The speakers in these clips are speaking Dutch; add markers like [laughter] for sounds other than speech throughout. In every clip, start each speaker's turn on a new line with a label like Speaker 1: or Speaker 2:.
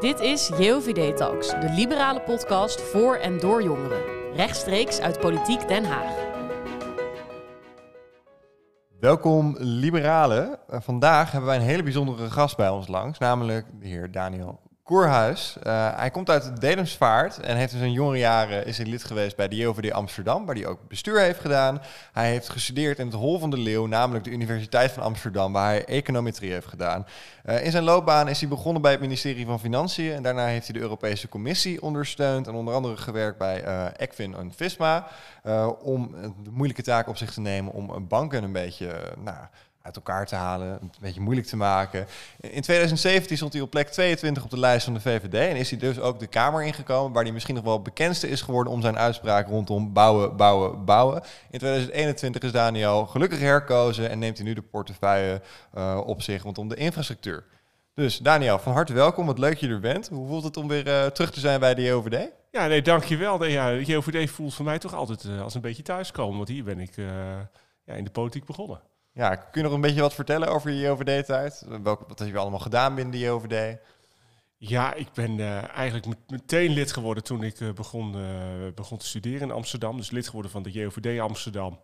Speaker 1: Dit is JOVD Talks, de liberale podcast voor en door jongeren. Rechtstreeks uit Politiek Den Haag.
Speaker 2: Welkom liberalen. Uh, vandaag hebben wij een hele bijzondere gast bij ons langs, namelijk de heer Daniel Koerhuis. Uh, hij komt uit Dedemsvaart en heeft in zijn jonge jaren is hij lid geweest bij de JOVD Amsterdam, waar hij ook bestuur heeft gedaan. Hij heeft gestudeerd in het Hol van de Leeuw, namelijk de Universiteit van Amsterdam, waar hij econometrie heeft gedaan. Uh, in zijn loopbaan is hij begonnen bij het ministerie van Financiën en daarna heeft hij de Europese Commissie ondersteund en onder andere gewerkt bij uh, ECFIN en FISMA om de moeilijke taak op zich te nemen om banken een beetje nou, uit elkaar te halen, een beetje moeilijk te maken. In 2017 stond hij op plek 22 op de lijst van de VVD en is hij dus ook de Kamer ingekomen, waar hij misschien nog wel bekendste is geworden om zijn uitspraak rondom bouwen, bouwen, bouwen. In 2021 is Daniel gelukkig herkozen en neemt hij nu de portefeuille uh, op zich rondom de infrastructuur. Dus Daniel, van harte welkom. Wat leuk dat je er bent. Hoe voelt het om weer uh, terug te zijn bij de JOVD?
Speaker 3: Ja, nee, dankjewel. Ja, de JOVD voelt voor mij toch altijd uh, als een beetje thuiskomen, want hier ben ik ja, in de politiek begonnen.
Speaker 2: Ja, kun je nog een beetje wat vertellen over je JOVD-tijd? Wat heb je allemaal gedaan binnen de JOVD?
Speaker 3: Ja, ik ben uh, eigenlijk meteen lid geworden toen ik uh, begon, uh, begon te studeren in Amsterdam. Dus lid geworden van de JOVD Amsterdam.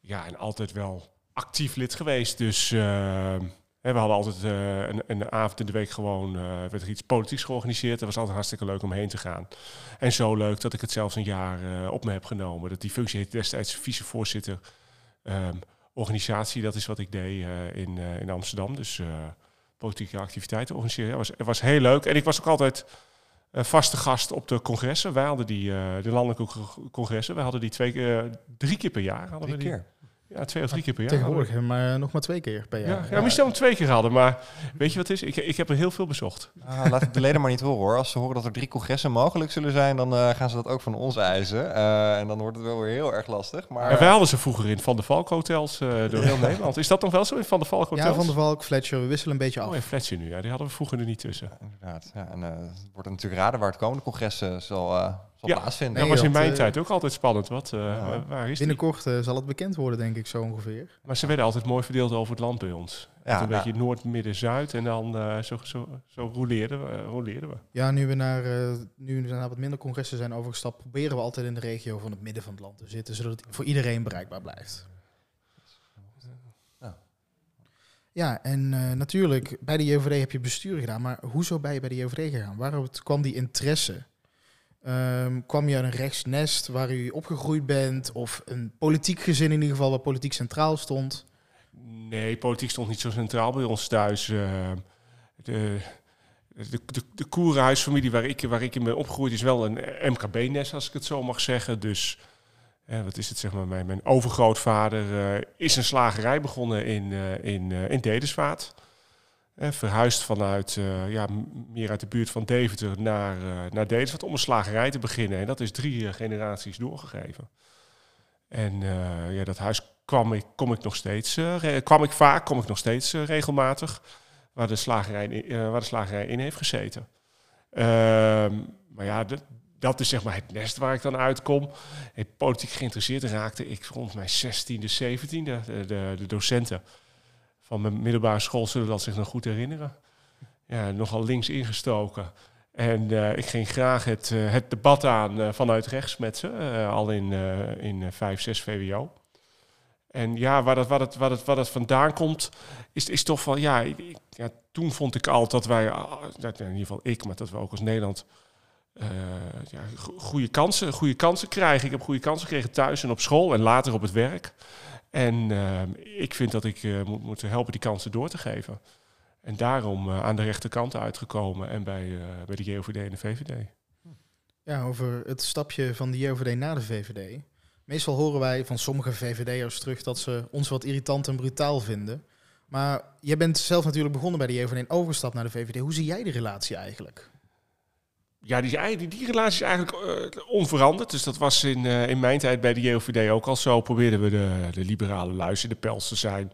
Speaker 3: Ja, en altijd wel actief lid geweest. Dus we hadden altijd een, een, avond in de week gewoon, werd er iets politieks georganiseerd. Dat was altijd hartstikke leuk om heen te gaan. En zo leuk dat ik het zelfs een jaar op me heb genomen. Dat die functie heet destijds vicevoorzitter um, organisatie. Dat is wat ik deed uh, in, uh, in Amsterdam. Dus uh, politieke activiteiten organiseren. Ja, was, het was heel leuk. En ik was ook altijd vaste gast op de congressen. Wij hadden die, de landelijke congressen. We hadden die twee keer, drie keer per jaar. Hadden
Speaker 2: drie
Speaker 3: we die.
Speaker 2: keer?
Speaker 3: Ja, twee of drie keer per jaar.
Speaker 4: Tegenwoordig, maar nog maar twee keer per jaar.
Speaker 3: Ja, ja, ja. misschien hem twee keer hadden, maar weet je wat het is? Ik, ik heb er heel veel bezocht.
Speaker 2: Ah, laat ik de leden maar niet horen hoor. Als ze horen dat er drie congressen mogelijk zullen zijn, dan uh, gaan ze dat ook van ons eisen. Uh, en dan wordt het wel weer heel erg lastig. Maar...
Speaker 3: En wij hadden ze vroeger in Van de Valk hotels uh, door heel Nederland. Is dat nog wel zo in Van de Valk hotels?
Speaker 4: Ja, Van de Valk, Fletcher, we wisselen een beetje af.
Speaker 3: Oh, en Fletcher nu, ja. Die hadden we vroeger er niet tussen.
Speaker 2: Ja, inderdaad. Ja, en het wordt natuurlijk raden waar het komende congressen zal
Speaker 3: ja,
Speaker 2: plaatsvinden.
Speaker 3: Dat was in mijn uh, tijd ook altijd spannend. Wat, uh,
Speaker 2: ja.
Speaker 3: waar is
Speaker 4: Binnenkort uh, zal het bekend worden, denk ik, zo ongeveer.
Speaker 3: Maar ze werden altijd mooi verdeeld over het land bij ons. Ja, een ja. beetje noord, midden, zuid. En dan zo, zo, zo roleerden, we, roleerden we.
Speaker 4: Ja, nu we, naar, nu we naar wat minder congressen zijn overgestapt... proberen we altijd in de regio van het midden van het land te zitten... zodat het voor iedereen bereikbaar blijft. Ja, en uh, natuurlijk, bij de JOVD heb je bestuur gedaan. Maar hoezo ben je bij de JOVD gegaan? Waarom kwam die interesse? Um, kwam je uit een rechtsnest waar u opgegroeid bent? Of een politiek gezin in ieder geval, waar politiek centraal stond?
Speaker 3: Nee, politiek stond niet zo centraal bij ons thuis. Uh, de, de, de, de koerenhuisfamilie waar ik, waar ik in ben opgegroeid is wel een MKB-nest, als ik het zo mag zeggen. Dus eh, wat is het, zeg maar, mijn, mijn overgrootvader uh, is een slagerij begonnen in, uh, in, in Dedensvaart. Eh, verhuisd vanuit uh, ja, meer uit de buurt van Deventer naar, uh, naar om een slagerij te beginnen. En dat is drie generaties doorgegeven. En ja, dat huis kwam ik, kom ik nog steeds, kwam ik vaak, kom ik nog steeds regelmatig, waar de, slagerij in, waar de slagerij in heeft gezeten. Ehm, maar ja, de, dat is zeg maar het nest waar ik dan uitkom. En politiek geïnteresseerd raakte ik rond mijn 16e, 17e, de, de, de docenten van mijn middelbare school zullen dat zich nog goed herinneren. Ja, nogal links ingestoken. En uh, ik ging graag het, uh, het debat aan uh, vanuit rechts met ze, al in, in 5, 6 VWO. En ja, waar dat, waar dat, waar dat, waar dat vandaan komt, is, is toch van, ja, ik, ja, toen vond ik al dat wij, in ieder geval ik, maar dat we ook als Nederland ja, goede, kansen, goede kansen krijgen. Ik heb goede kansen gekregen thuis en op school en later op het werk. En uh, ik vind dat ik uh, moet, moet helpen die kansen door te geven. En daarom uh, aan de rechterkant uitgekomen en bij, bij de JOVD en de VVD.
Speaker 4: Ja, over het stapje van de JOVD naar de VVD. Meestal horen wij van sommige VVD'ers terug dat ze ons wat irritant en brutaal vinden. Maar jij bent zelf natuurlijk begonnen bij de JOVD en overgestapt naar de VVD. Hoe zie jij die relatie eigenlijk?
Speaker 3: Ja, die, die, die relatie is eigenlijk uh, onveranderd. Dus dat was in, uh, in mijn tijd bij de JOVD ook al zo. Probeerden we de, de liberale luis in de pels te zijn.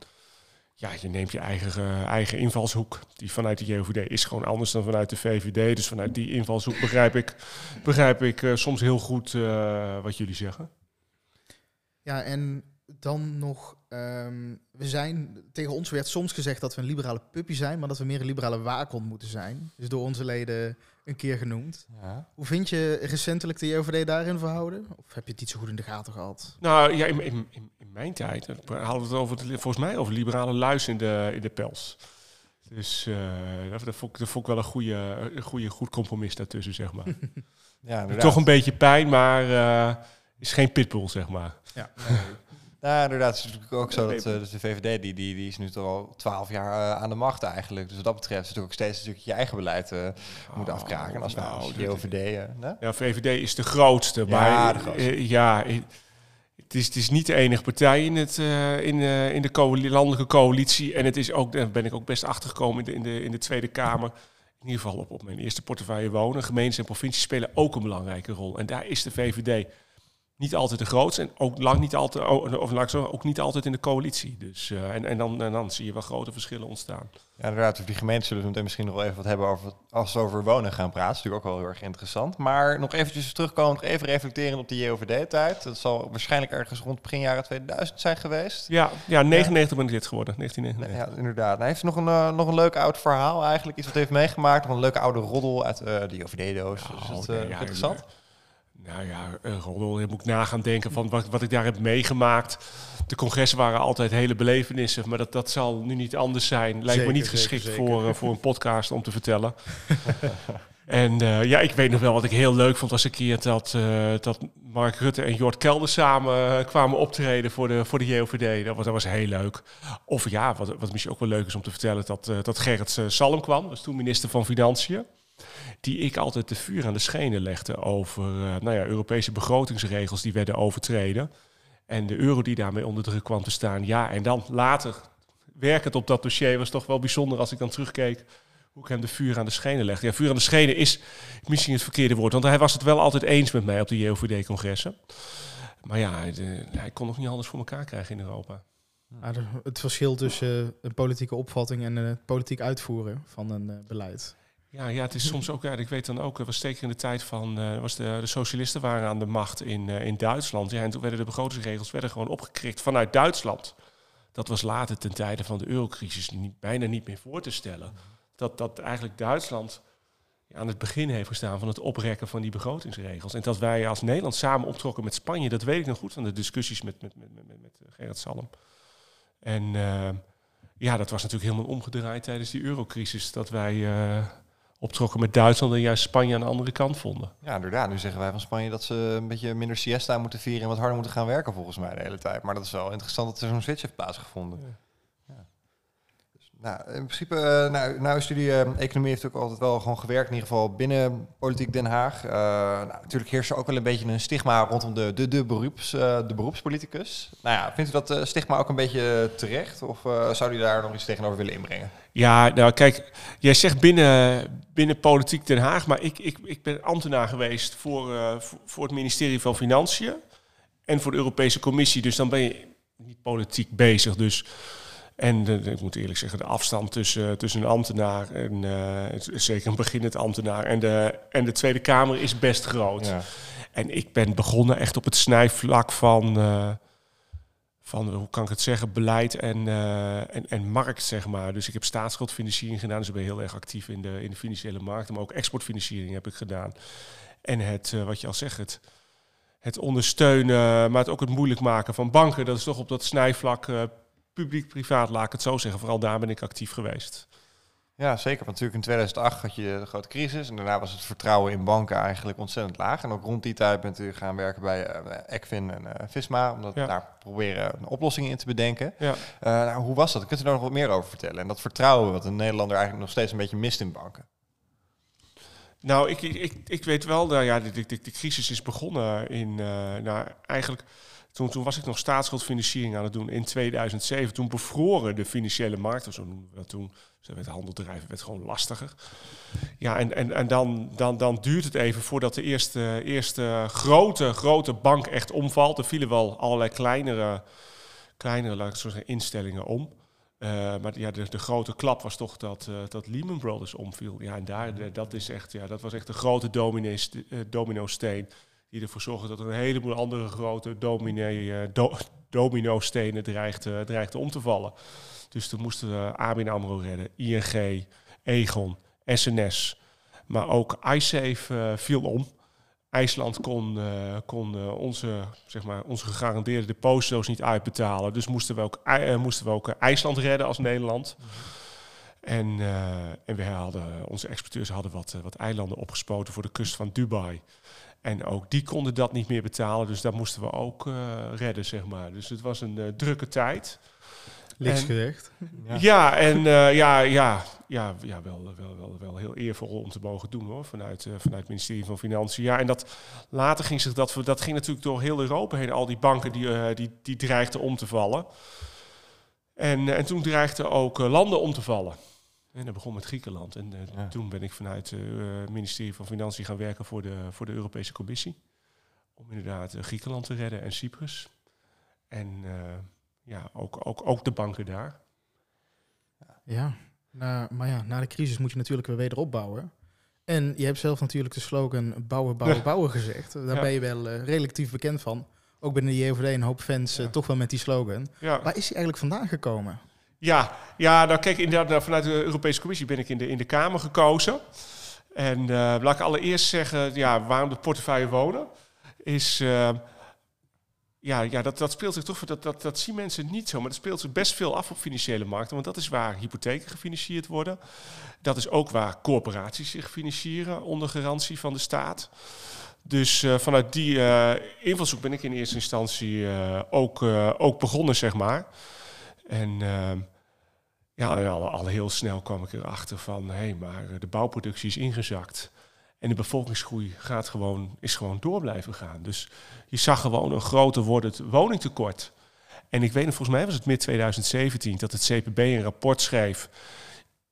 Speaker 3: Ja, je neemt je eigen, uh, eigen invalshoek. Die vanuit de JOVD is gewoon anders dan vanuit de VVD. Dus vanuit die invalshoek begrijp ik, begrijp ik soms heel goed wat jullie zeggen.
Speaker 4: Ja, en dan nog... ehm, we zijn, tegen ons werd soms gezegd dat we een liberale puppy zijn, maar dat we meer een liberale waakhond moeten zijn. Is door onze leden een keer genoemd.
Speaker 2: Ja.
Speaker 4: Hoe vind je recentelijk de JOVD daarin verhouden? Of heb je het niet zo goed in de gaten gehad?
Speaker 3: Nou ja, in, in, in, in mijn tijd eh, we hadden we het over, volgens mij over liberale luis in de, in de pels. Dus eh, dat, dat, vond, ik- dat vond ik wel een goede, een goede, goed compromis daartussen, zeg maar. [laughs]
Speaker 2: Ja.
Speaker 3: Toch een beetje pijn, maar eh, is geen pitbull, zeg maar.
Speaker 4: Ja.
Speaker 2: Nou, inderdaad. Het is natuurlijk ook zo dat, eh, dat de VVD, die, die, die is nu toch al twaalf jaar eh, aan de macht eigenlijk. Dus wat dat betreft is het natuurlijk ook steeds stukje je eigen beleid eh moet afkraken. En als
Speaker 3: nou,
Speaker 2: als eh, nee?
Speaker 3: Ja, VVD is de grootste.
Speaker 2: Ja,
Speaker 3: maar
Speaker 2: de grootste.
Speaker 3: ja, het is, het is niet de enige partij in, het, in, in de landelijke coalitie. En het is ook, daar ben ik ook best achtergekomen in de, in de, in de Tweede Kamer. In ieder geval op, op mijn eerste portefeuille wonen. Gemeentes en provincies spelen ook een belangrijke rol. En daar is de VVD niet altijd de grootste. En ook lang niet altijd, of laat ik zo, ook niet altijd in de coalitie. Dus, eh, en, en, dan, en dan zie je wel grote verschillen ontstaan.
Speaker 2: Ja, inderdaad. Die gemeenten zullen we meteen misschien nog wel even wat hebben over als we over wonen gaan praten. Dat is natuurlijk ook wel heel erg interessant. Maar nog eventjes terugkomen, nog even reflecteren op de JOVD-tijd. Dat zal waarschijnlijk ergens rond begin jaren 2000 zijn geweest.
Speaker 3: Ja, ja 99 ben ik dit geworden. 1999.
Speaker 2: Ja, inderdaad. Nou, heeft nog een, eh, nog een leuk oud verhaal eigenlijk? Iets wat u heeft meegemaakt? Nog een leuke oude roddel uit eh, de JOVD-doos? is
Speaker 3: Oh, nee, ja,
Speaker 2: interessant?
Speaker 3: Nou ja, uh, roddel, moet ik na gaan denken van wat, wat ik daar heb meegemaakt. De congressen waren altijd hele belevenissen, maar dat, dat zal nu niet anders zijn. Lijkt
Speaker 4: Zeker,
Speaker 3: me niet
Speaker 4: zeker,
Speaker 3: geschikt
Speaker 4: zeker.
Speaker 3: Voor, eh, voor een podcast om te vertellen. [laughs] en eh, ja, ik weet nog wel wat ik heel leuk vond was een keer dat, eh, dat Mark Rutte en Jort Kelder samen eh, kwamen optreden voor de, voor de JOVD. Dat was, dat was heel leuk. Of ja, wat, wat misschien ook wel leuk is om te vertellen, dat, eh, dat Gerrit eh, Salm kwam, was toen minister van Financiën die ik altijd de vuur aan de schenen legde over eh, nou ja, Europese begrotingsregels die werden overtreden. En de euro die daarmee onder druk kwam te staan. Ja, en dan later werkend op dat dossier was toch wel bijzonder als ik dan terugkeek hoe ik hem de vuur aan de schenen legde. Ja, vuur aan de schenen is misschien het verkeerde woord, want hij was het wel altijd eens met mij op de JOVD-congressen. Maar ja, hij, eh, kon nog niet alles voor elkaar krijgen in Europa.
Speaker 4: Het verschil tussen eh, een politieke opvatting en het politiek uitvoeren van een eh, beleid.
Speaker 3: Ja, ja, het is soms ook, ja, ik weet dan ook, het was zeker in de tijd van, eh, was de, de socialisten waren aan de macht in, eh, in Duitsland. Ja, en toen werden de begrotingsregels werden gewoon opgekrikt vanuit Duitsland. Dat was later ten tijde van de eurocrisis niet, bijna niet meer voor te stellen. Dat, dat eigenlijk Duitsland aan het begin heeft gestaan van het oprekken van die begrotingsregels. En dat wij als Nederland samen optrokken met Spanje, dat weet ik nog goed van de discussies met, met, met, met, met, eh, Gerrit Salm. En ja, dat was natuurlijk helemaal omgedraaid tijdens die eurocrisis. Dat wij optrokken met Duitsland en juist Spanje aan de andere kant vonden.
Speaker 2: Ja, inderdaad. Nu zeggen wij van Spanje dat ze een beetje minder siesta moeten vieren en wat harder moeten gaan werken volgens mij de hele tijd. Maar dat is wel interessant dat er zo'n switch heeft plaatsgevonden. Ja. Nou, in principe, eh, nou, nou, studie eh, economie heeft ook altijd wel gewoon gewerkt, in ieder geval binnen politiek Den Haag. Eh, nou, natuurlijk heerst er ook wel een beetje een stigma rondom de, de, de, beroeps, de beroepspoliticus. Nou ja, vindt u dat stigma ook een beetje terecht? Of zou u daar nog iets tegenover willen inbrengen?
Speaker 3: Ja, nou kijk, jij zegt binnen, binnen politiek Den Haag, maar ik, ik, ik ben ambtenaar geweest voor, voor het ministerie van Financiën en voor de Europese Commissie. Dus dan ben je niet politiek bezig. Dus, en de, de- ik moet eerlijk zeggen, de afstand tussen, tussen een ambtenaar en eh, zeker een beginnend ambtenaar en de, en de Tweede Kamer is best groot.
Speaker 2: Ja.
Speaker 3: En ik ben begonnen echt op het snijvlak van, eh, van hoe kan ik het zeggen, beleid en, eh, en, en markt, zeg maar. Dus ik heb staatsschuldfinanciering gedaan, dus ik ben heel erg actief in de, in de financiële markt. Maar ook exportfinanciering heb ik gedaan. En het, wat je al zegt, het, het ondersteunen, maar het ook het moeilijk maken van banken. Dat is toch op dat snijvlak publiek-privaat, laat ik het zo zeggen. Vooral daar ben ik actief geweest.
Speaker 2: Ja, zeker. Want natuurlijk in 2008 had je de grote crisis. En daarna was het vertrouwen in banken eigenlijk ontzettend laag. En ook rond die tijd bent u gaan werken bij eh Ecfin en eh, Visma. Om dat
Speaker 3: Ja.
Speaker 2: daar proberen oplossingen in te bedenken.
Speaker 3: Ja.
Speaker 2: Eh, nou, hoe was dat? Kunt u daar nog wat meer over vertellen? En dat vertrouwen wat een Nederlander eigenlijk nog steeds een beetje mist in banken.
Speaker 3: Nou, ik, ik, ik, weet wel, nou ja, de, de, de, crisis is begonnen in, eh, nou eigenlijk, toen, toen was ik nog staatsschuldfinanciering aan het doen in 2007. Toen bevroren de financiële markten, zo noemen we dat toen. Dus werd handeldrijven werd gewoon lastiger. Ja, en, en, en dan, dan, dan duurt het even voordat de eerste, eerste grote, grote bank echt omvalt. Er vielen wel allerlei kleinere, kleinere laat ik zo zeggen, instellingen om. Eh, maar ja, de, de grote klap was toch dat, eh, dat Lehman Brothers omviel. Ja, en daar, de- dat, is echt, ja, dat was echt een grote domino, domino-steen Die ervoor zorgen dat er een heleboel andere grote dominee, uh, do, [laughs] domino-stenen dreigden, dreigden om te vallen. Dus toen moesten we ABN AMRO redden, ING, Egon, SNS. Maar ook iSafe viel om. IJsland kon, uh, kon uh, onze, zeg maar, onze gegarandeerde deposito's niet uitbetalen. Dus moesten we ook, moesten we ook IJsland redden als Nederland. En, en we hadden, onze exporteurs hadden wat, wat eilanden opgespoten voor de kust van Dubai. En ook die konden dat niet meer betalen. Dus dat moesten we ook redden, zeg maar. Dus het was een drukke tijd.
Speaker 4: Linksgerecht.
Speaker 3: Ja. ja, en uh, ja, ja, ja, ja wel, wel, wel, wel heel eervol om te mogen doen hoor, vanuit, uh, vanuit het ministerie van Financiën. Ja, en dat, later ging zich dat, dat ging natuurlijk door heel Europa heen, al die banken die, uh, die, die dreigden om te vallen. En, en toen dreigden ook landen om te vallen. En dat begon met Griekenland. En ja. toen ben ik vanuit het ministerie van Financiën gaan werken voor de, voor de Europese Commissie. Om inderdaad Griekenland te redden en Cyprus. En ja, ook, ook, ook de banken daar.
Speaker 4: Ja, nou, maar ja, na de crisis moet je natuurlijk weer weder opbouwen. En je hebt zelf natuurlijk de slogan bouwen, bouwen, [laughs] bouwen gezegd. Daar ja. ben je wel uh, relatief bekend van. Ook binnen de JOVD een hoop fans uh, toch wel met die slogan. Waar is hij eigenlijk vandaan gekomen?
Speaker 3: Ja, ja nou kijk, inderdaad, vanuit de Europese Commissie ben ik in de, in de Kamer gekozen. En uh, laat ik allereerst zeggen, ja, waarom de portefeuille wonen, is ja, ja dat, dat speelt zich toch, dat, dat, dat zien mensen niet zo, maar dat speelt zich best veel af op financiële markten, want dat is waar hypotheken gefinancierd worden. Dat is ook waar corporaties zich financieren onder garantie van de staat. Dus uh, vanuit die uh, invalshoek ben ik in eerste instantie uh, ook, ook begonnen, zeg maar. En ja, al, al, heel snel kwam ik erachter van, hé, hey, maar de bouwproductie is ingezakt. En de bevolkingsgroei gaat gewoon, is gewoon door blijven gaan. Dus je zag gewoon een groter wordend woningtekort. En ik weet nog, volgens mij was het mid 2017 dat het CPB een rapport schreef.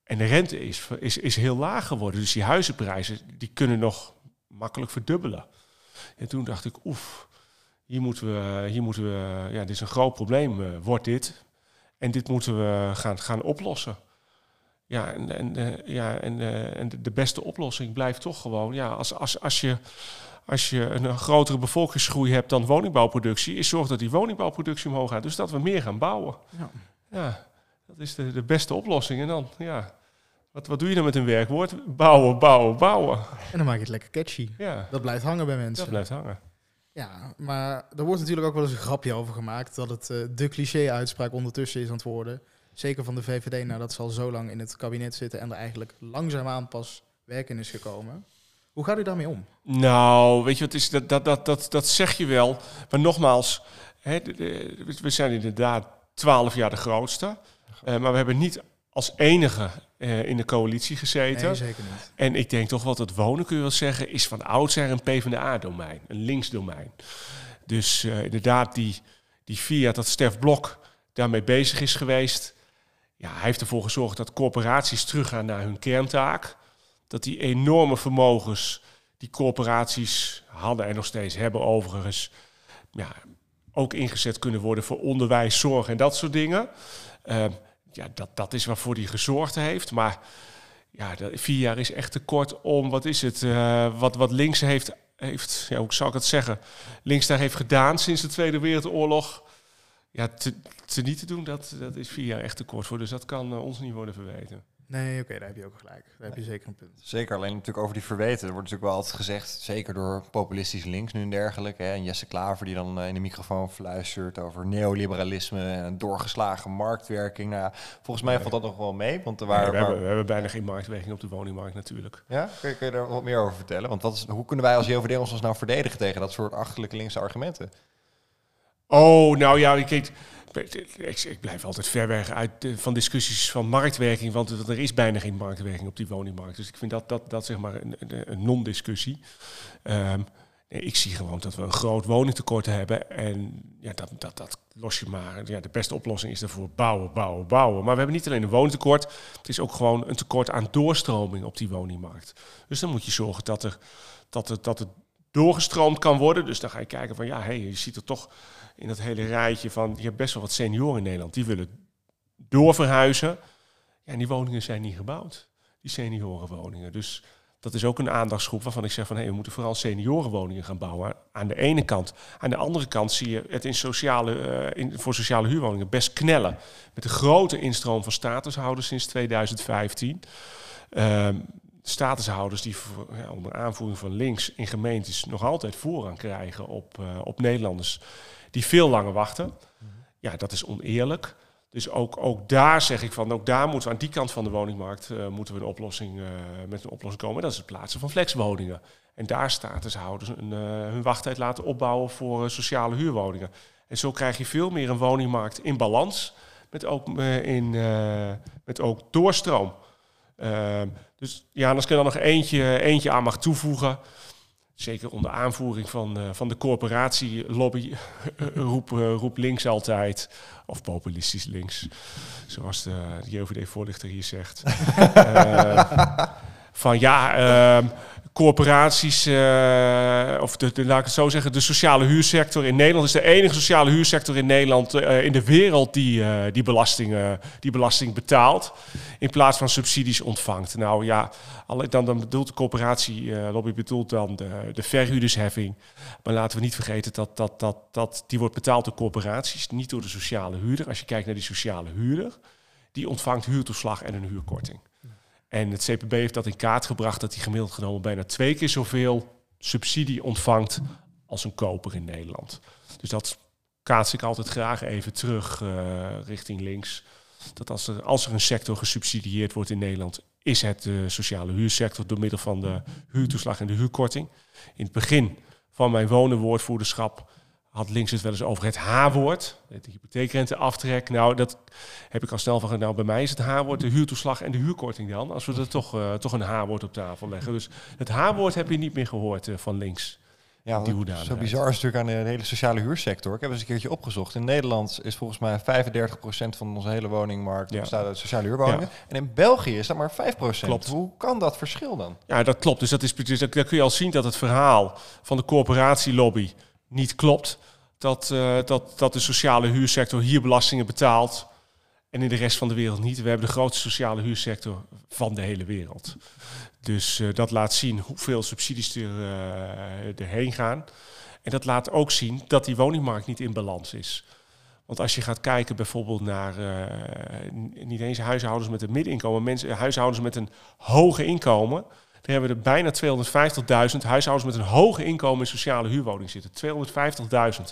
Speaker 3: En de rente is, is, is heel laag geworden. Dus die huizenprijzen die kunnen nog makkelijk verdubbelen. En toen dacht ik, oef, hier moeten we, hier moeten we ja, dit is een groot probleem, uh, wordt dit. En dit moeten we gaan, gaan oplossen. Ja, en, en, uh, ja, en, uh, en de beste oplossing blijft toch gewoon, ja, als, als, als, je, als je een grotere bevolkingsgroei hebt dan woningbouwproductie, is zorg dat die woningbouwproductie omhoog gaat. Dus dat we meer gaan bouwen. Ja, ja dat is de, de beste oplossing. En dan, ja, wat, wat doe je dan met een werkwoord? Bouwen, bouwen, bouwen.
Speaker 4: En dan maak je het lekker catchy. Ja. Dat blijft hangen bij mensen.
Speaker 3: Dat blijft hangen.
Speaker 4: Ja, maar er wordt natuurlijk ook wel eens een grapje over gemaakt dat het uh, de cliché-uitspraak ondertussen is aan het worden. Zeker van de VVD, nadat ze al zo lang in het kabinet zitten en er eigenlijk langzaamaan pas werken is gekomen. Hoe gaat u daarmee om?
Speaker 3: Nou, weet je wat is, dat, dat, dat, dat, dat zeg je wel. Maar nogmaals, hè, we zijn inderdaad twaalf jaar de grootste. Uh, maar we hebben niet als enige uh, in de coalitie gezeten.
Speaker 4: Nee, zeker niet.
Speaker 3: En ik denk toch wat het wonen, kun je wel zeggen, is van oudsher een PvdA-domein, een linksdomein. Dus uh, inderdaad, die, die via dat Stef Blok daarmee bezig is geweest, ja, hij heeft ervoor gezorgd dat corporaties teruggaan naar hun kerntaak. Dat die enorme vermogens die corporaties hadden en nog steeds hebben overigens, ja, ook ingezet kunnen worden voor onderwijs, zorg en dat soort dingen. Uh, ja, dat, dat is waarvoor hij gezorgd heeft. Maar ja, vier jaar is echt te kort om, wat is het, uh, wat, wat links heeft, heeft ja, hoe zou ik het zeggen, links daar heeft gedaan sinds de Tweede Wereldoorlog ja, te, te niet te doen, dat, dat is vier jaar echt te kort voor. Dus dat kan uh, ons niet worden verweten.
Speaker 4: Nee, oké, daar heb je ook gelijk. Daar heb je zeker een punt.
Speaker 2: Zeker, alleen natuurlijk over die verweten. Er wordt natuurlijk wel altijd gezegd, zeker door populistisch links nu en dergelijke. Hè, en Jesse Klaver die dan uh, in de microfoon fluistert over neoliberalisme en doorgeslagen marktwerking. Nou ja, volgens mij valt dat nog wel mee. Want er waren,
Speaker 3: nee, we, hebben, we hebben bijna geen marktwerking op de woningmarkt natuurlijk.
Speaker 2: Ja, kun je, kun je daar wat meer over vertellen? Want wat is, hoe kunnen wij als JOVD ons nou verdedigen tegen dat soort achterlijke linkse argumenten?
Speaker 3: Oh, nou ja, kijk, ik, ik, blijf altijd ver weg uit van discussies van marktwerking, want er is bijna geen marktwerking op die woningmarkt. Dus ik vind dat, dat, dat zeg maar een, een non-discussie. Nee, ik zie gewoon dat we een groot woningtekort hebben en ja, dat, dat, dat los je maar. Ja, de beste oplossing is daarvoor bouwen, bouwen, bouwen. Maar we hebben niet alleen een woningtekort, het is ook gewoon een tekort aan doorstroming op die woningmarkt. Dus dan moet je zorgen dat er dat het, dat het doorgestroomd kan worden. Dus dan ga je kijken van ja, hey, je ziet er toch in dat hele rijtje van, je hebt best wel wat senioren in Nederland, die willen doorverhuizen. Ja, en die woningen zijn niet gebouwd, die seniorenwoningen. Dus Dat is ook een aandachtsgroep waarvan ik zeg van... Hey, we moeten vooral seniorenwoningen gaan bouwen. Aan de ene kant. Aan de andere kant zie je het in sociale, eh, in, voor sociale huurwoningen best knellen. Met een grote instroom van statushouders sinds 2015. Ehm, statushouders die ja, onder aanvoering van links in gemeentes nog altijd voorrang krijgen op, uh, op Nederlanders die veel langer wachten. Ja, dat is oneerlijk. Dus ook, ook daar zeg ik van, ook daar moeten we aan die kant van de woningmarkt uh, moeten we een oplossing, uh, met een oplossing komen. Dat is het plaatsen van flexwoningen. En daar statushouders een, hun wachttijd laten opbouwen voor sociale huurwoningen. En zo krijg je veel meer een woningmarkt in balans, met ook, in, met ook doorstroom. Ehm, dus ja, als ik er dan nog eentje, eentje aan mag toevoegen. Zeker onder aanvoering van, uh, van de corporatielobby [laughs] roep, uh, roep links altijd. Of populistisch links, zoals de, de JOVD-voorlichter hier zegt. uh, [laughs] van ja, corporaties, uh, of de, de, laat ik het zo zeggen, de sociale huursector in Nederland is de enige sociale huursector in Nederland uh, in de wereld die, uh, die, belasting, die belasting betaalt in plaats van subsidies ontvangt. Nou ja, dan, dan bedoelt de coöperatie, lobby bedoelt dan de, de verhuurdersheffing. Maar laten we niet vergeten dat, dat, dat, dat die wordt betaald door corporaties, niet door de sociale huurder. Als je kijkt naar die sociale huurder, die ontvangt huurtoeslag en een huurkorting. En het CPB heeft dat in kaart gebracht dat hij gemiddeld genomen bijna twee keer zoveel subsidie ontvangt als een koper in Nederland. Dus dat kaats ik altijd graag even terug uh, richting links. Dat als er, als er een sector gesubsidieerd wordt in Nederland, is het de sociale huursector door middel van de huurtoeslag en de huurkorting. In het begin van mijn wonenwoordvoerderschap had links het wel eens over het H-woord, de hypotheekrenteaftrek. Nou, dat heb ik al snel van, nou bij mij is het H-woord de huurtoeslag en de huurkorting dan, als we er toch, uh, toch een H-woord op tafel leggen. Dus het H-woord heb je niet meer gehoord uh, van links.
Speaker 2: Ja, zo bizar is natuurlijk aan de hele sociale huursector. Ik heb eens een keertje opgezocht. In Nederland is volgens mij 35% van onze hele woningmarkt ja. bestaat uit sociale huurwoningen. Ja. En in België is dat maar 5%.
Speaker 3: Klopt.
Speaker 2: Hoe kan dat verschil dan?
Speaker 3: Ja, dat klopt. Dus dat is, dus daar kun je al zien dat het verhaal van de corporatielobby niet klopt. Dat, uh, dat, dat de sociale huursector hier belastingen betaalt en in de rest van de wereld niet. We hebben de grootste sociale huursector van de hele wereld. Dus uh, dat laat zien hoeveel subsidies er uh, erheen gaan. En dat laat ook zien dat die woningmarkt niet in balans is. Want als je gaat kijken bijvoorbeeld naar niet eens huishoudens met een middeninkomen, mensen, huishoudens met een hoge inkomen, daar hebben we er bijna 250.000 huishoudens met een hoge inkomen in sociale huurwoning zitten. 250.000.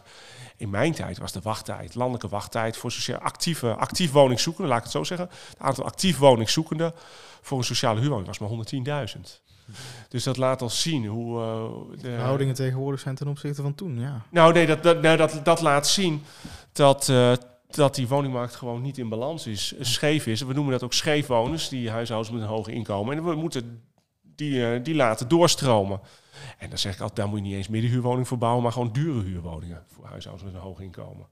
Speaker 3: In mijn tijd was de wachttijd, landelijke wachttijd voor sociaal actieve, actief woningzoekenden, laat ik het zo zeggen. Het aantal actief woningzoekenden voor een sociale huurwoning was maar 110.000. Dus dat laat al zien hoe... Uh,
Speaker 4: de verhoudingen tegenwoordig zijn ten opzichte van toen, ja.
Speaker 3: Nou nee, dat, dat, nou, dat, dat laat zien dat... Uh, dat die woningmarkt gewoon niet in balans is, scheef is. We noemen dat ook scheefwoners, die huishoudens met een hoge inkomen. En we moeten die, uh, die laten doorstromen. En dan zeg ik altijd, daar moet je niet eens middenhuurwoningen voor bouwen, maar gewoon dure huurwoningen voor huishoudens met een hoog inkomen.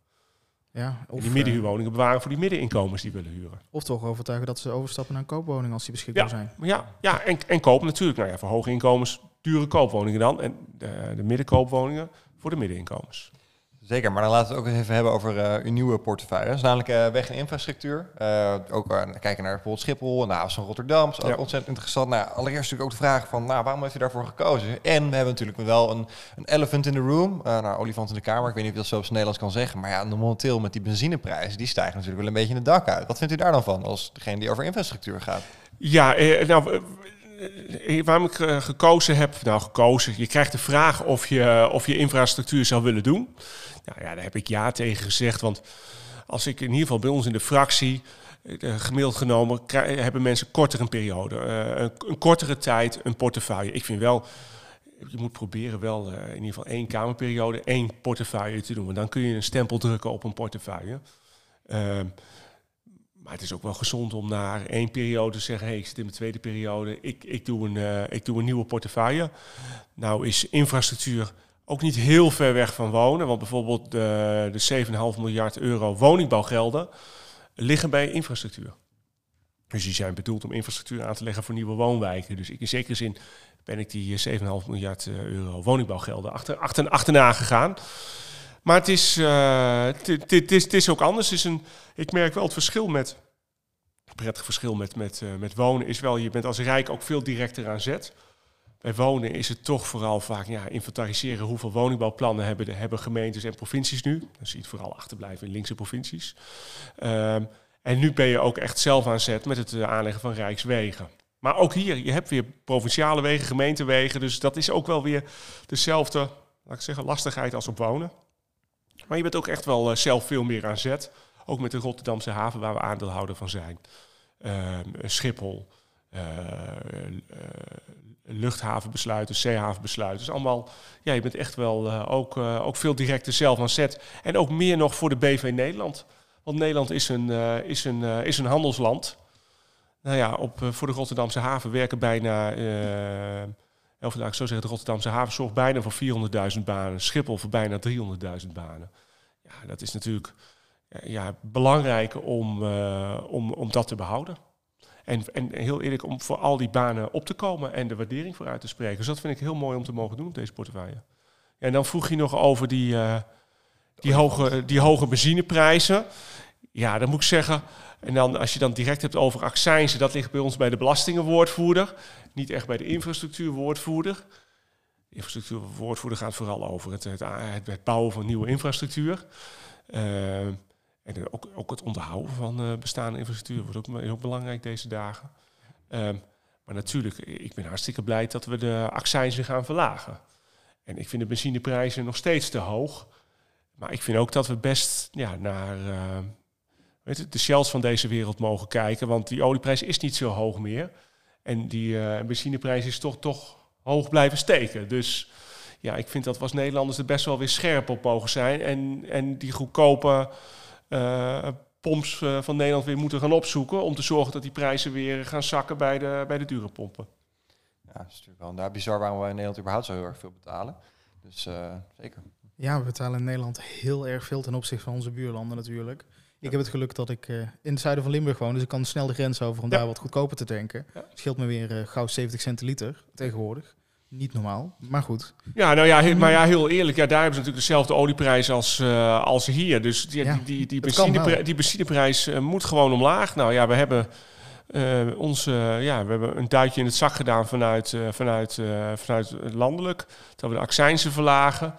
Speaker 4: Ja,
Speaker 3: of, en die middenhuurwoningen bewaren voor die middeninkomens die willen huren.
Speaker 4: Of toch overtuigen dat ze overstappen naar een koopwoning als die beschikbaar
Speaker 3: ja,
Speaker 4: zijn.
Speaker 3: Ja, ja en, en kopen natuurlijk. Nou ja, voor hoge inkomens dure koopwoningen dan. En de, de middenkoopwoningen voor de middeninkomens.
Speaker 2: Zeker, maar dan laten we het ook even hebben over uh, uw nieuwe portefeuille. Dat is namelijk uh, weg en infrastructuur. Uh, ook kijken naar bijvoorbeeld Schiphol, nou, van Rotterdam. is ook ja. ontzettend interessant. Nou, allereerst natuurlijk ook de vraag van, nou, waarom heeft u daarvoor gekozen? En we hebben natuurlijk wel een, een elephant in the room. nou, olifant in de kamer. Ik weet niet of je dat zo op het Nederlands kan zeggen. Maar ja, momenteel met die benzineprijzen, die stijgen natuurlijk wel een beetje in het dak uit. Wat vindt u daar dan van, als degene die over infrastructuur gaat?
Speaker 3: Ja, nou waarom ik uh, gekozen heb, nou gekozen, je krijgt de vraag of je, of je infrastructuur zou willen doen. Nou ja, daar heb ik ja tegen gezegd, want als ik in ieder geval bij ons in de fractie, gemiddeld genomen, hebben mensen korter een periode, een, kortere tijd, een portefeuille. Ik vind wel, je moet proberen wel in ieder geval één kamerperiode, één portefeuille te doen. Want dan kun je een stempel drukken op een portefeuille. Maar het is ook wel gezond om na één periode te zeggen: hey, ik zit in mijn tweede periode, ik, ik, doe een, uh, ik doe een nieuwe portefeuille. Nou is infrastructuur ook niet heel ver weg van wonen, want bijvoorbeeld de, de 7,5 miljard euro woningbouwgelden liggen bij infrastructuur. Dus die zijn bedoeld om infrastructuur aan te leggen voor nieuwe woonwijken. Dus ik, in zekere zin ben ik die 7,5 miljard euro woningbouwgelden achter, achter, achterna gegaan. Maar het is, uh, is, ook anders. Is een, ik merk wel het verschil met. Het prettig verschil met, met, uh, met wonen is wel, je bent als rijk ook veel directer aan zet. bij wonen is het toch vooral vaak ja, inventariseren hoeveel woningbouwplannen hebben, de, hebben gemeentes en provincies nu. Dan zie je het vooral achterblijven in linkse provincies. Ehm, en nu ben je ook echt zelf aan zet met het aanleggen van rijkswegen. Maar ook hier, je hebt weer provinciale wegen, gemeentewegen. Dus dat is ook wel weer dezelfde, laat ik zeggen, lastigheid als op wonen. Maar je bent ook echt wel zelf veel meer aan zet. Ook met de Rotterdamse haven waar we aandeelhouder van zijn. Ehm, Schiphol, uh, luchthavenbesluiten, zeehavenbesluiten. Dus allemaal, ja, je bent echt wel ook, ook veel directer zelf aan zet. En ook meer nog voor de BV Nederland. Want Nederland is een, is een, is een handelsland. Nou ja, op, voor de Rotterdamse haven werken bijna, uh, of laat ik zo zeggen, de Rotterdamse haven zorgt bijna voor 400.000 banen. Schiphol voor bijna 300.000 banen. Ja, dat is natuurlijk ja, belangrijk om, uh, om, om dat te behouden. En, en heel eerlijk, om voor al die banen op te komen en de waardering voor uit te spreken. Dus dat vind ik heel mooi om te mogen doen op deze portefeuille. En dan vroeg je nog over die, uh, die, hoge, die hoge benzineprijzen. Ja, dan moet ik zeggen. En dan als je dan direct hebt over accijnzen, dat ligt bij ons bij de belastingenwoordvoerder. Niet echt bij de infrastructuurwoordvoerder. De infrastructuurwoordvoerder gaat vooral over het, het, het bouwen van nieuwe infrastructuur. Uh, en ook, ook het onderhouden van uh, bestaande infrastructuur wordt ook, ook belangrijk deze dagen. Um, maar natuurlijk, ik ben hartstikke blij dat we de accijnzen gaan verlagen. En ik vind de benzineprijzen nog steeds te hoog. Maar ik vind ook dat we best ja, naar uh, weet het, de shells van deze wereld mogen kijken. Want die olieprijs is niet zo hoog meer. En die uh, benzineprijs is toch, toch hoog blijven steken. Dus ja, ik vind dat we als Nederlanders er best wel weer scherp op mogen zijn. En, en die goedkope uh, pomps uh, van Nederland weer moeten gaan opzoeken. Om te zorgen dat die prijzen weer gaan zakken bij de, bij de dure pompen.
Speaker 2: Ja, dat is natuurlijk wel daar bizar waarom we in Nederland überhaupt zo heel erg veel betalen. Dus uh, zeker.
Speaker 4: Ja, we betalen in Nederland heel erg veel ten opzichte van onze buurlanden natuurlijk. Ik heb het geluk dat ik uh, in het zuiden van Limburg woon, dus ik kan snel de grens over om daar wat goedkoper te tanken. Scheelt me weer uh, gauw 70 cent liter tegenwoordig. Niet normaal, maar goed.
Speaker 3: Ja, nou ja, maar ja, heel eerlijk, ja, daar hebben ze natuurlijk dezelfde olieprijs als, uh, als hier. Dus die, ja, die, die, die, benzineprijs, die benzineprijs uh, moet gewoon omlaag. Nou ja, we hebben uh, onze, ja, we hebben een duitje in het zak gedaan vanuit, vanuit, vanuit landelijk. Dat we de accijnsen verlagen.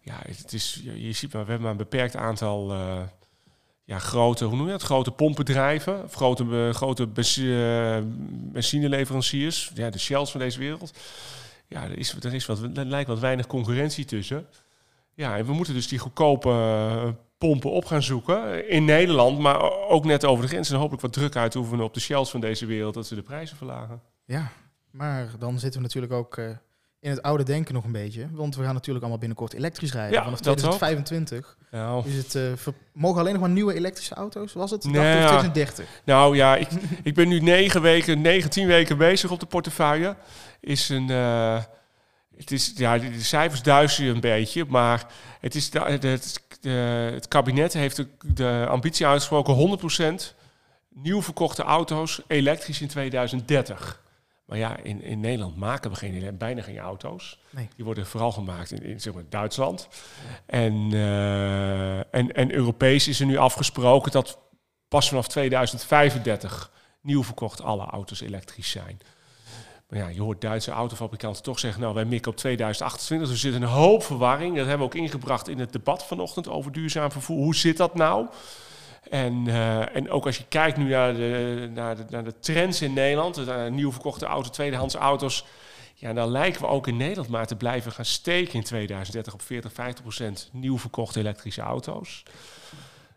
Speaker 3: Ja, het is, je, je ziet maar, we hebben maar een beperkt aantal ja, grote, hoe noem je dat? Grote pompbedrijven, grote, grote benzineleveranciers, ja, de Shells van deze wereld ja, er, is, er, is wat, lijkt wat weinig concurrentie tussen. Ja, en we moeten dus die goedkope uh, pompen op gaan zoeken in Nederland, maar ook net over de grens. En hopelijk wat druk uit hoeven op de shells van deze wereld dat ze de prijzen verlagen.
Speaker 4: Ja, maar dan zitten we natuurlijk ook uh, in het oude denken nog een beetje. Want we gaan natuurlijk allemaal binnenkort elektrisch rijden.
Speaker 3: Ja,
Speaker 4: Vanaf 2025
Speaker 3: ja.
Speaker 4: is het, uh, mogen alleen nog maar nieuwe elektrische auto's? Was het? Nee, 2030?
Speaker 3: Nou ja, ik, [laughs] ik ben nu negen weken, negen, tien weken bezig op de portefeuille. Is een... Uh, het, is, ja, de cijfers duizenden een beetje, maar het, is de, het, de, het kabinet heeft de, de ambitie uitgesproken 100% nieuw verkochte auto's elektrisch in 2030. Maar ja, in, in Nederland maken we geen, bijna geen auto's.
Speaker 4: Nee.
Speaker 3: Die worden vooral gemaakt in, in zeg maar, Duitsland. En, uh, en, en Europees is er nu afgesproken dat pas vanaf 2035 nieuw verkocht alle auto's elektrisch zijn. Maar ja, je hoort Duitse autofabrikanten toch zeggen, nou wij mikken op 2028. Dus er zit een hoop verwarring. Dat hebben we ook ingebracht in het debat vanochtend over duurzaam vervoer. Hoe zit dat nou? En, uh, en ook als je kijkt nu naar de, naar de, naar de trends in Nederland, de nieuw verkochte auto, tweedehands auto's, ja, dan lijken we ook in Nederland maar te blijven gaan steken in 2030 op 40, 50 procent nieuw verkochte elektrische auto's.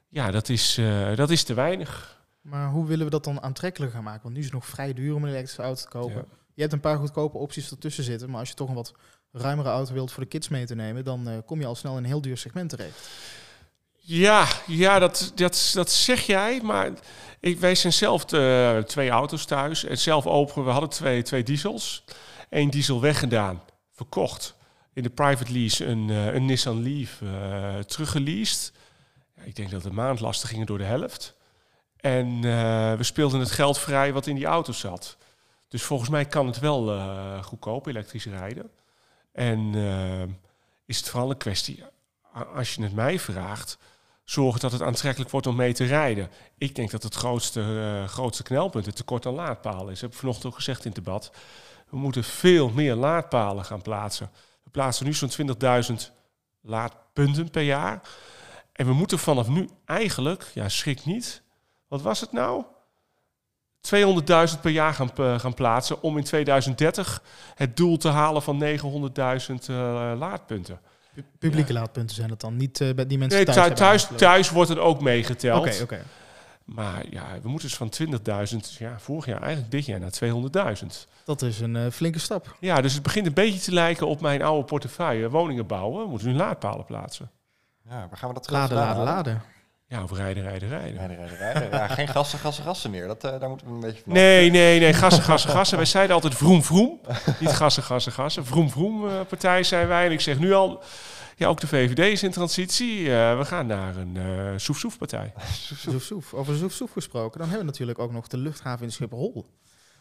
Speaker 3: Ja, dat is, uh, dat is te weinig.
Speaker 4: Maar hoe willen we dat dan aantrekkelijk gaan maken? Want nu is het nog vrij duur om een elektrische auto te kopen. Ja. Je hebt een paar goedkope opties ertussen zitten, maar als je toch een wat ruimere auto wilt voor de kids mee te nemen, dan uh, kom je al snel in een heel duur segment terecht.
Speaker 3: Ja, ja dat, dat, dat zeg jij. Maar ik, wij zijn zelf uh, twee auto's thuis. En zelf open, we hadden twee, twee diesels. Eén diesel weggedaan, verkocht. In de private lease een, uh, een Nissan Leaf uh, teruggeleased. Ik denk dat de maandlasten gingen door de helft. En we speelden het geld vrij wat in die auto zat. Dus volgens mij kan het wel goedkoop elektrisch rijden. En is het vooral een kwestie, als je het mij vraagt zorgen dat het aantrekkelijk wordt om mee te rijden. Ik denk dat het grootste, uh, grootste knelpunt het tekort aan laadpalen is. Dat heb ik vanochtend ook gezegd in het debat. We moeten veel meer laadpalen gaan plaatsen. We plaatsen nu zo'n 20.000 laadpunten per jaar. En we moeten vanaf nu eigenlijk, ja, schrik niet. Wat was het nou? 200.000 per jaar gaan, eh, gaan plaatsen om in 2030 het doel te halen van 900.000 uh, laadpunten.
Speaker 4: Publieke laadpunten zijn het dan, niet uh, bij die mensen
Speaker 3: nee,
Speaker 4: thuis
Speaker 3: thuis, thuis, thuis wordt het ook meegeteld.
Speaker 4: Oké, oké.
Speaker 3: Maar ja, we moeten dus van 20.000, ja, vorig jaar eigenlijk dit jaar naar 200.000.
Speaker 4: Dat is een uh, flinke stap.
Speaker 3: Ja, dus het begint een beetje te lijken op mijn oude portefeuille. Woningen bouwen, we moeten nu laadpalen plaatsen.
Speaker 2: Ja, waar gaan we dat
Speaker 4: Laden, laden, laden.
Speaker 3: Ja, of rijden, rijden, rijden.
Speaker 2: Rijden, rijden, rijden. Ja, geen gassen, gassen, gassen meer. Dat, uh, daar moeten we een beetje van
Speaker 3: Nee, nee, nee. Gassen, gassen, gassen. wij zeiden altijd vroom, vroom. Niet gassen, gassen, gassen. Vroom, vroom uh, partij zijn wij. En ik zeg nu al, ja, ook de VVD is in transitie. Uh, we gaan naar een uh, soef-soef partij.
Speaker 4: soef, soef. Over soef-soef gesproken, dan hebben we natuurlijk ook nog de luchthaven in Schiphol.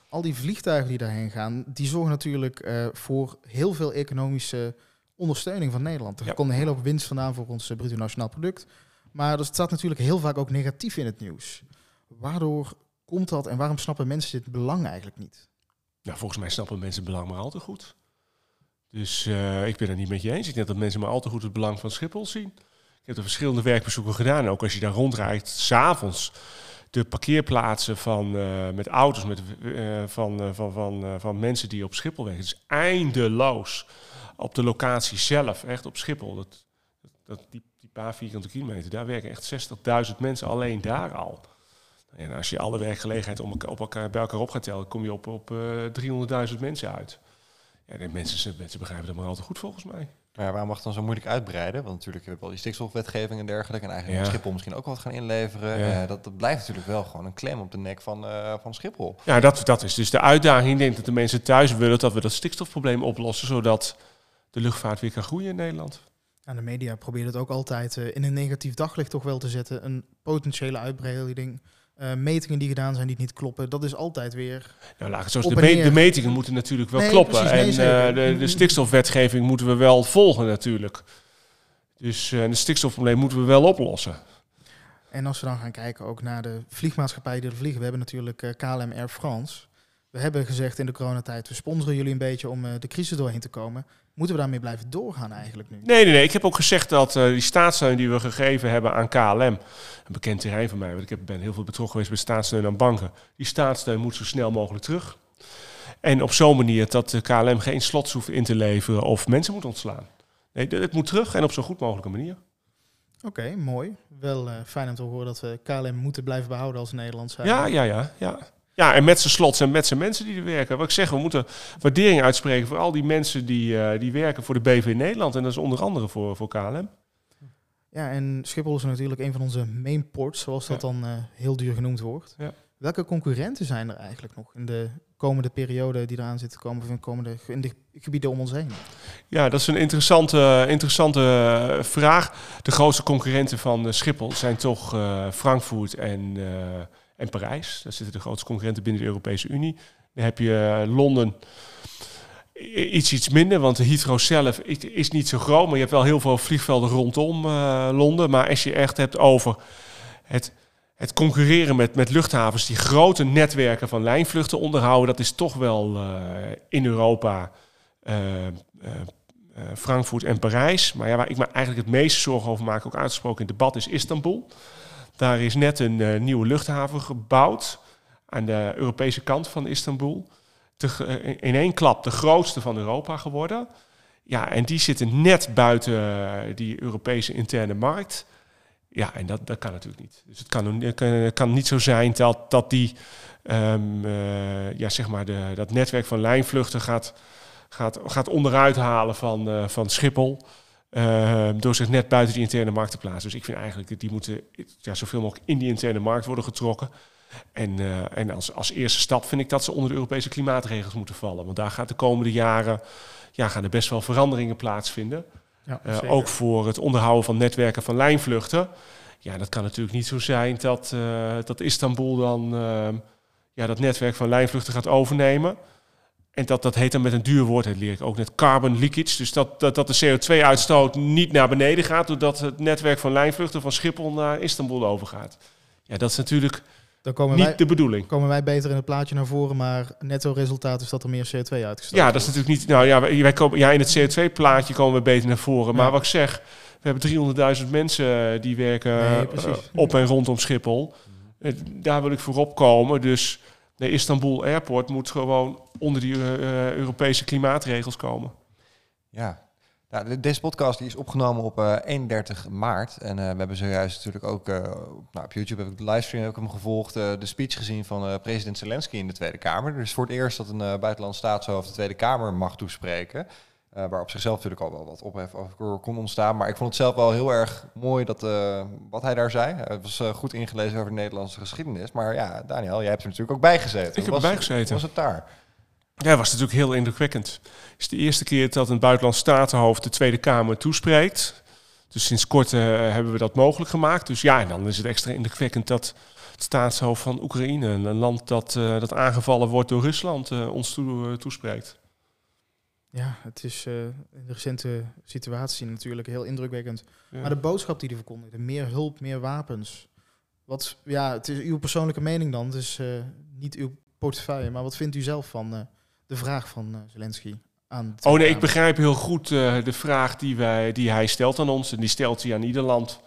Speaker 4: Al die vliegtuigen die daarheen gaan, die zorgen natuurlijk uh, voor heel veel economische ondersteuning van Nederland. Er
Speaker 3: Ja.
Speaker 4: komt een hele hoop winst vandaan voor ons bruto nationaal product. Maar er staat natuurlijk heel vaak ook negatief in het nieuws. Waardoor komt dat en waarom snappen mensen dit belang eigenlijk niet?
Speaker 3: Nou, volgens mij snappen mensen het belang maar al te goed. Dus uh, ik ben het niet met je eens. Ik denk dat mensen maar al te goed het belang van Schiphol zien. Ik heb er verschillende werkbezoeken gedaan. Ook als je daar rondrijdt, s'avonds de parkeerplaatsen van, uh, met auto's met, uh, van, van, van, van mensen die op Schiphol werken. Het is eindeloos op de locatie zelf, echt op Schiphol. Dat, dat, die paar vierkante kilometer, daar werken echt 60.000 mensen alleen daar al. En als je alle werkgelegenheid op elkaar, op elkaar, bij elkaar op gaat tellen, kom je op, op uh, 300.000 mensen uit. Ja, de mensen, mensen begrijpen dat maar al te goed volgens mij.
Speaker 2: Maar ja, waarom mag het dan zo moeilijk uitbreiden? Want natuurlijk hebben we al die stikstofwetgeving en dergelijke. En eigenlijk
Speaker 3: Ja.
Speaker 2: Schiphol misschien ook wat gaan inleveren.
Speaker 3: Ja.
Speaker 2: Eh, dat, dat blijft natuurlijk wel gewoon een klem op de nek van, eh, van Schiphol.
Speaker 3: Ja, dat, dat is dus de uitdaging. Ik denk dat de mensen thuis willen dat we dat stikstofprobleem oplossen, zodat de luchtvaart weer kan groeien in Nederland.
Speaker 4: De media probeert het ook altijd eh, in een negatief daglicht toch wel te zetten. Een potentiële uitbreiding, eh, metingen die gedaan zijn die niet kloppen. Dat is altijd weer
Speaker 3: Nou, laat ik het zo
Speaker 4: Op
Speaker 3: zeggen, de, me- de metingen moeten natuurlijk wel
Speaker 4: Nee,
Speaker 3: kloppen.
Speaker 4: precies, nee,
Speaker 3: en eh, de, de stikstofwetgeving moeten we wel volgen natuurlijk. Dus uh, het stikstofprobleem moeten we wel oplossen.
Speaker 4: En als we dan gaan kijken ook naar de vliegmaatschappijen die er vliegen. We hebben natuurlijk KLM Air France. We hebben gezegd in de coronatijd, we sponsoren jullie een beetje om uh, de crisis doorheen te komen. Moeten we daarmee blijven doorgaan eigenlijk nu?
Speaker 3: Nee, nee, nee. Ik heb ook gezegd dat uh, die staatssteun die we gegeven hebben aan KLM, een bekend terrein van mij, want ik heb, ben heel veel betrokken geweest bij staatssteun aan banken, die staatssteun moet zo snel mogelijk terug. En op zo'n manier dat de KLM geen slots hoeft in te leveren of mensen moet ontslaan. Nee, het moet terug en op zo goed mogelijke manier.
Speaker 4: Oké, okay, mooi. Wel uh, fijn om te horen dat we KLM moeten blijven behouden als Nederland zijn.
Speaker 3: Ja, ja, ja, ja. Ja, en met zijn slots en met zijn mensen die er werken. Wat ik zeg, we moeten waardering uitspreken voor al die mensen die, uh, die werken voor de BV Nederland. En dat is onder andere voor, voor KLM.
Speaker 4: Ja, en Schiphol is natuurlijk een van onze main ports, zoals dat ja. dan uh, heel duur genoemd wordt.
Speaker 3: Ja.
Speaker 4: Welke concurrenten zijn er eigenlijk nog in de komende periode die eraan zit te komen, of in, komende, in de gebieden om ons heen?
Speaker 3: Ja, dat is een interessante, interessante vraag. De grootste concurrenten van Schiphol zijn toch uh, Frankfurt en, en Parijs. Daar zitten de grootste concurrenten binnen de Europese Unie. Dan heb je uh, Londen iets, iets minder, want de Heathrow zelf is niet zo groot. Maar je hebt wel heel veel vliegvelden rondom uh, Londen. Maar als je echt hebt over het, het concurreren met, met luchthavens die grote netwerken van lijnvluchten onderhouden, dat is toch wel uh, in Europa uh, Frankfurt en Parijs. Maar ja, waar ik me eigenlijk het meeste zorgen over maak, ook uitgesproken in het debat, is Istanbul. Daar is net een nieuwe luchthaven gebouwd aan de Europese kant van Istanbul te, in één klap de grootste van Europa geworden. Ja, en die zitten net buiten die Europese interne markt. Ja, en dat, dat kan natuurlijk niet. Dus het kan, kan, niet zo zijn dat, dat die, uh, ja, zeg maar de, dat netwerk van lijnvluchten gaat, gaat, gaat onderuit halen van, van Schiphol. Uh, door zich net buiten die interne markt te plaatsen. Dus ik vind eigenlijk dat die moeten ja, zoveel mogelijk in die interne markt worden getrokken. En, uh, en als, als eerste stap vind ik dat ze onder de Europese klimaatregels moeten vallen. Want daar gaat de komende jaren ja, gaan er best wel veranderingen plaatsvinden.
Speaker 4: Ja,
Speaker 3: uh, ook voor het onderhouden van netwerken van lijnvluchten. Ja, dat kan natuurlijk niet zo zijn dat, uh, dat Istanbul dan ja, dat netwerk van lijnvluchten gaat overnemen. En dat, dat heet dan met een duur woord, dat leer ik ook net, carbon leakage. Dus dat, dat, dat de CO2-uitstoot niet naar beneden gaat... doordat het netwerk van lijnvluchten van Schiphol naar Istanbul overgaat. Ja, dat is natuurlijk
Speaker 4: Dan komen
Speaker 3: Niet
Speaker 4: wij,
Speaker 3: de bedoeling.
Speaker 4: komen wij beter in het plaatje naar voren, maar netto resultaat is dat er meer CO2 uitgestoten
Speaker 3: Ja, dat is natuurlijk niet. Nou ja, wij, wij komen, ja in het CO2-plaatje komen we beter naar voren. Maar
Speaker 4: Ja.
Speaker 3: wat ik zeg, we hebben 300.000 mensen die werken
Speaker 4: Nee,
Speaker 3: eh, op en rondom Schiphol. Daar wil ik voorop komen. Dus de Istanbul Airport moet gewoon onder die eh, eh, Europese klimaatregels komen.
Speaker 2: Ja. Nou, de- deze podcast die is opgenomen op eh, 31 maart. En eh, we hebben zojuist natuurlijk ook eh, op- nou, op YouTube heb ik de livestream heb ik hem gevolgd. eh, de speech gezien van eh, president Zelensky in de Tweede Kamer. Dus voor het eerst dat een eh buitenlands staatshoofd de Tweede Kamer mag toespreken. Eh, waar op zichzelf natuurlijk al wel wat ophef over kon ontstaan. Maar ik vond het zelf wel heel erg mooi dat, eh, wat hij daar zei. Het was eh, goed ingelezen over de Nederlandse geschiedenis. Maar ja, Daniel, jij hebt er natuurlijk ook bij gezeten.
Speaker 3: Ik heb erbij gezeten.
Speaker 2: hoe was het daar?
Speaker 3: Ja, dat was natuurlijk heel indrukwekkend. Het is de eerste keer dat een buitenlands statenhoofd de Tweede Kamer toespreekt. Dus sinds kort eh, hebben we dat mogelijk gemaakt. Dus ja, en dan is het extra indrukwekkend dat het staatshoofd van Oekraïne, een land dat, eh, dat aangevallen wordt door Rusland, eh, ons toe, toespreekt.
Speaker 4: Ja, het is in de recente situatie natuurlijk heel indrukwekkend.
Speaker 3: Ja.
Speaker 4: Maar de boodschap die hij verkondigde, meer hulp, meer wapens. Wat, ja, het is uw persoonlijke mening dan, eh, niet uw portefeuille. Maar wat vindt u zelf van de vraag van eh, Zelensky aan
Speaker 3: Oh nee, ik begrijp heel goed eh, de vraag die, wij, die hij stelt aan ons. En die stelt hij aan ieder land.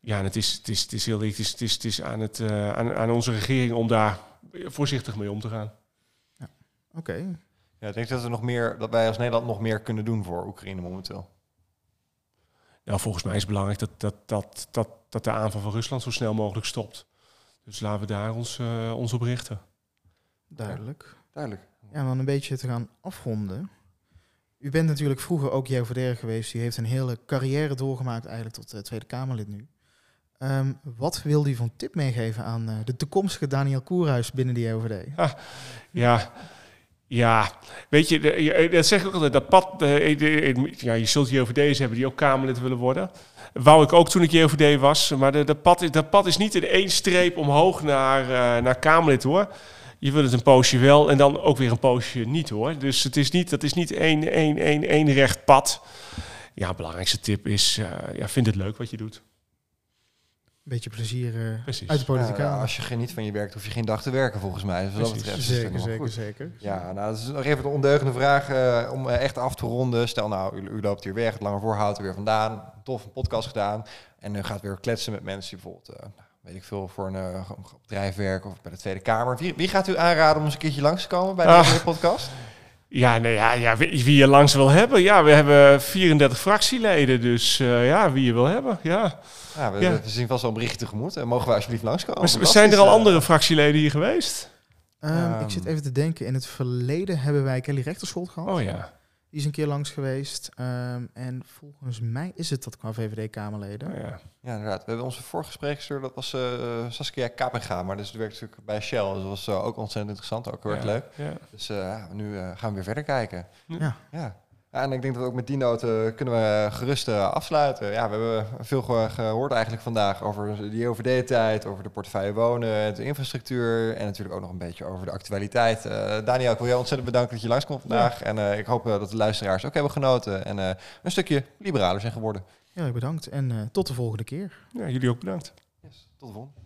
Speaker 3: Ja, en het is, het is, het is, heel, het is, het is, het is aan, het, eh, aan, aan onze regering om daar voorzichtig mee om te gaan.
Speaker 4: Oké,
Speaker 2: Ja, ik denk dat, we nog meer, dat wij als Nederland nog meer kunnen doen voor Oekraïne momenteel.
Speaker 3: Nou, volgens mij is het belangrijk dat, dat, dat, dat, dat de aanval van Rusland zo snel mogelijk stopt. Dus laten we daar ons, eh, ons op richten.
Speaker 4: duidelijk.
Speaker 2: Duidelijk.
Speaker 4: Ja, om dan een beetje te gaan afronden. U bent natuurlijk vroeger ook JVD'er geweest. U heeft een hele carrière doorgemaakt eigenlijk tot eh, Tweede Kamerlid nu. Ehm, wat wil u van tip meegeven aan eh, de toekomstige Daniel Koerhuis binnen de JVD?
Speaker 3: Ja, ja. weet je, de- je- dat zeg ik ook altijd. Dat pad, eh, de- de- ja, je zult JOVD's hebben die ook Kamerlid willen worden. Wou ik ook toen ik JOVD was. Maar de, de pad, is- dat pad is niet in één streep omhoog naar, eh, naar Kamerlid hoor. Je wil het een poosje wel en dan ook weer een poosje niet hoor. Dus het is niet, dat is niet één, één, één, één recht pad. Ja, belangrijkste tip is, eh, ja, vind het leuk wat je doet.
Speaker 4: Beetje plezier eh,
Speaker 3: Precies.
Speaker 4: uit de
Speaker 2: Ja,
Speaker 4: kamer.
Speaker 2: als je geniet van je werk, hoef je geen dag te werken volgens mij. Dus dat betreft
Speaker 4: Zeker, zeker,
Speaker 2: goed.
Speaker 4: zeker.
Speaker 2: Ja, nou, dat is nog even de ondeugende vraag eh, om echt af te ronden. Stel nou, u, u loopt hier weg, het lange voorhoudt er weer vandaan. Tof, een podcast gedaan. En u gaat weer kletsen met mensen die bijvoorbeeld, weet ik veel, voor een eh, bedrijf werken of bij de Tweede Kamer. Wie, wie gaat u aanraden om eens een keertje langs te komen bij
Speaker 3: Ah.
Speaker 2: deze podcast?
Speaker 3: Ja, nee, ja, ja wie, wie je langs wil hebben. Ja, we hebben 34 fractieleden, dus eh, ja, wie je wil hebben. Ja.
Speaker 2: Ja, we,
Speaker 3: Ja.
Speaker 2: we zien vast wel een berichtje tegemoet. En mogen we alsjeblieft langskomen?
Speaker 3: Maar zijn er al
Speaker 2: eh.
Speaker 3: andere fractieleden hier geweest?
Speaker 4: Ehm,
Speaker 2: Ehm.
Speaker 4: ik zit even te denken. In het verleden hebben wij Kelly Rechterschool gehad.
Speaker 3: Oh ja.
Speaker 4: Die is een keer langs geweest. Ehm, en volgens mij is het dat qua VVD-Kamerleden.
Speaker 3: Oh, ja.
Speaker 2: Ja, inderdaad. We hebben onze vorige spreekster, dat was eh, Saskia Kapenga. Maar dus die werkt natuurlijk bij Shell. Dus dat was eh, ook ontzettend interessant, ook heel erg
Speaker 3: Ja,
Speaker 2: leuk.
Speaker 3: Ja.
Speaker 2: Dus eh, ja, nu eh, gaan we weer verder kijken.
Speaker 4: Ja.
Speaker 2: Ja. Ja, en ik denk dat we ook met die noten kunnen we gerust eh, afsluiten. Ja, we hebben veel ge- gehoord eigenlijk vandaag over de OVD-tijd, over de portefeuille wonen, de infrastructuur en natuurlijk ook nog een beetje over de actualiteit. Eh, Daniel, ik wil jou ontzettend bedanken dat je langskomt vandaag. En eh, ik hoop dat de luisteraars ook hebben genoten en eh, een stukje liberaler zijn geworden.
Speaker 4: Heel erg bedankt. En eh, tot de volgende keer.
Speaker 3: ja, jullie ook bedankt.
Speaker 2: Yes, tot de volgende.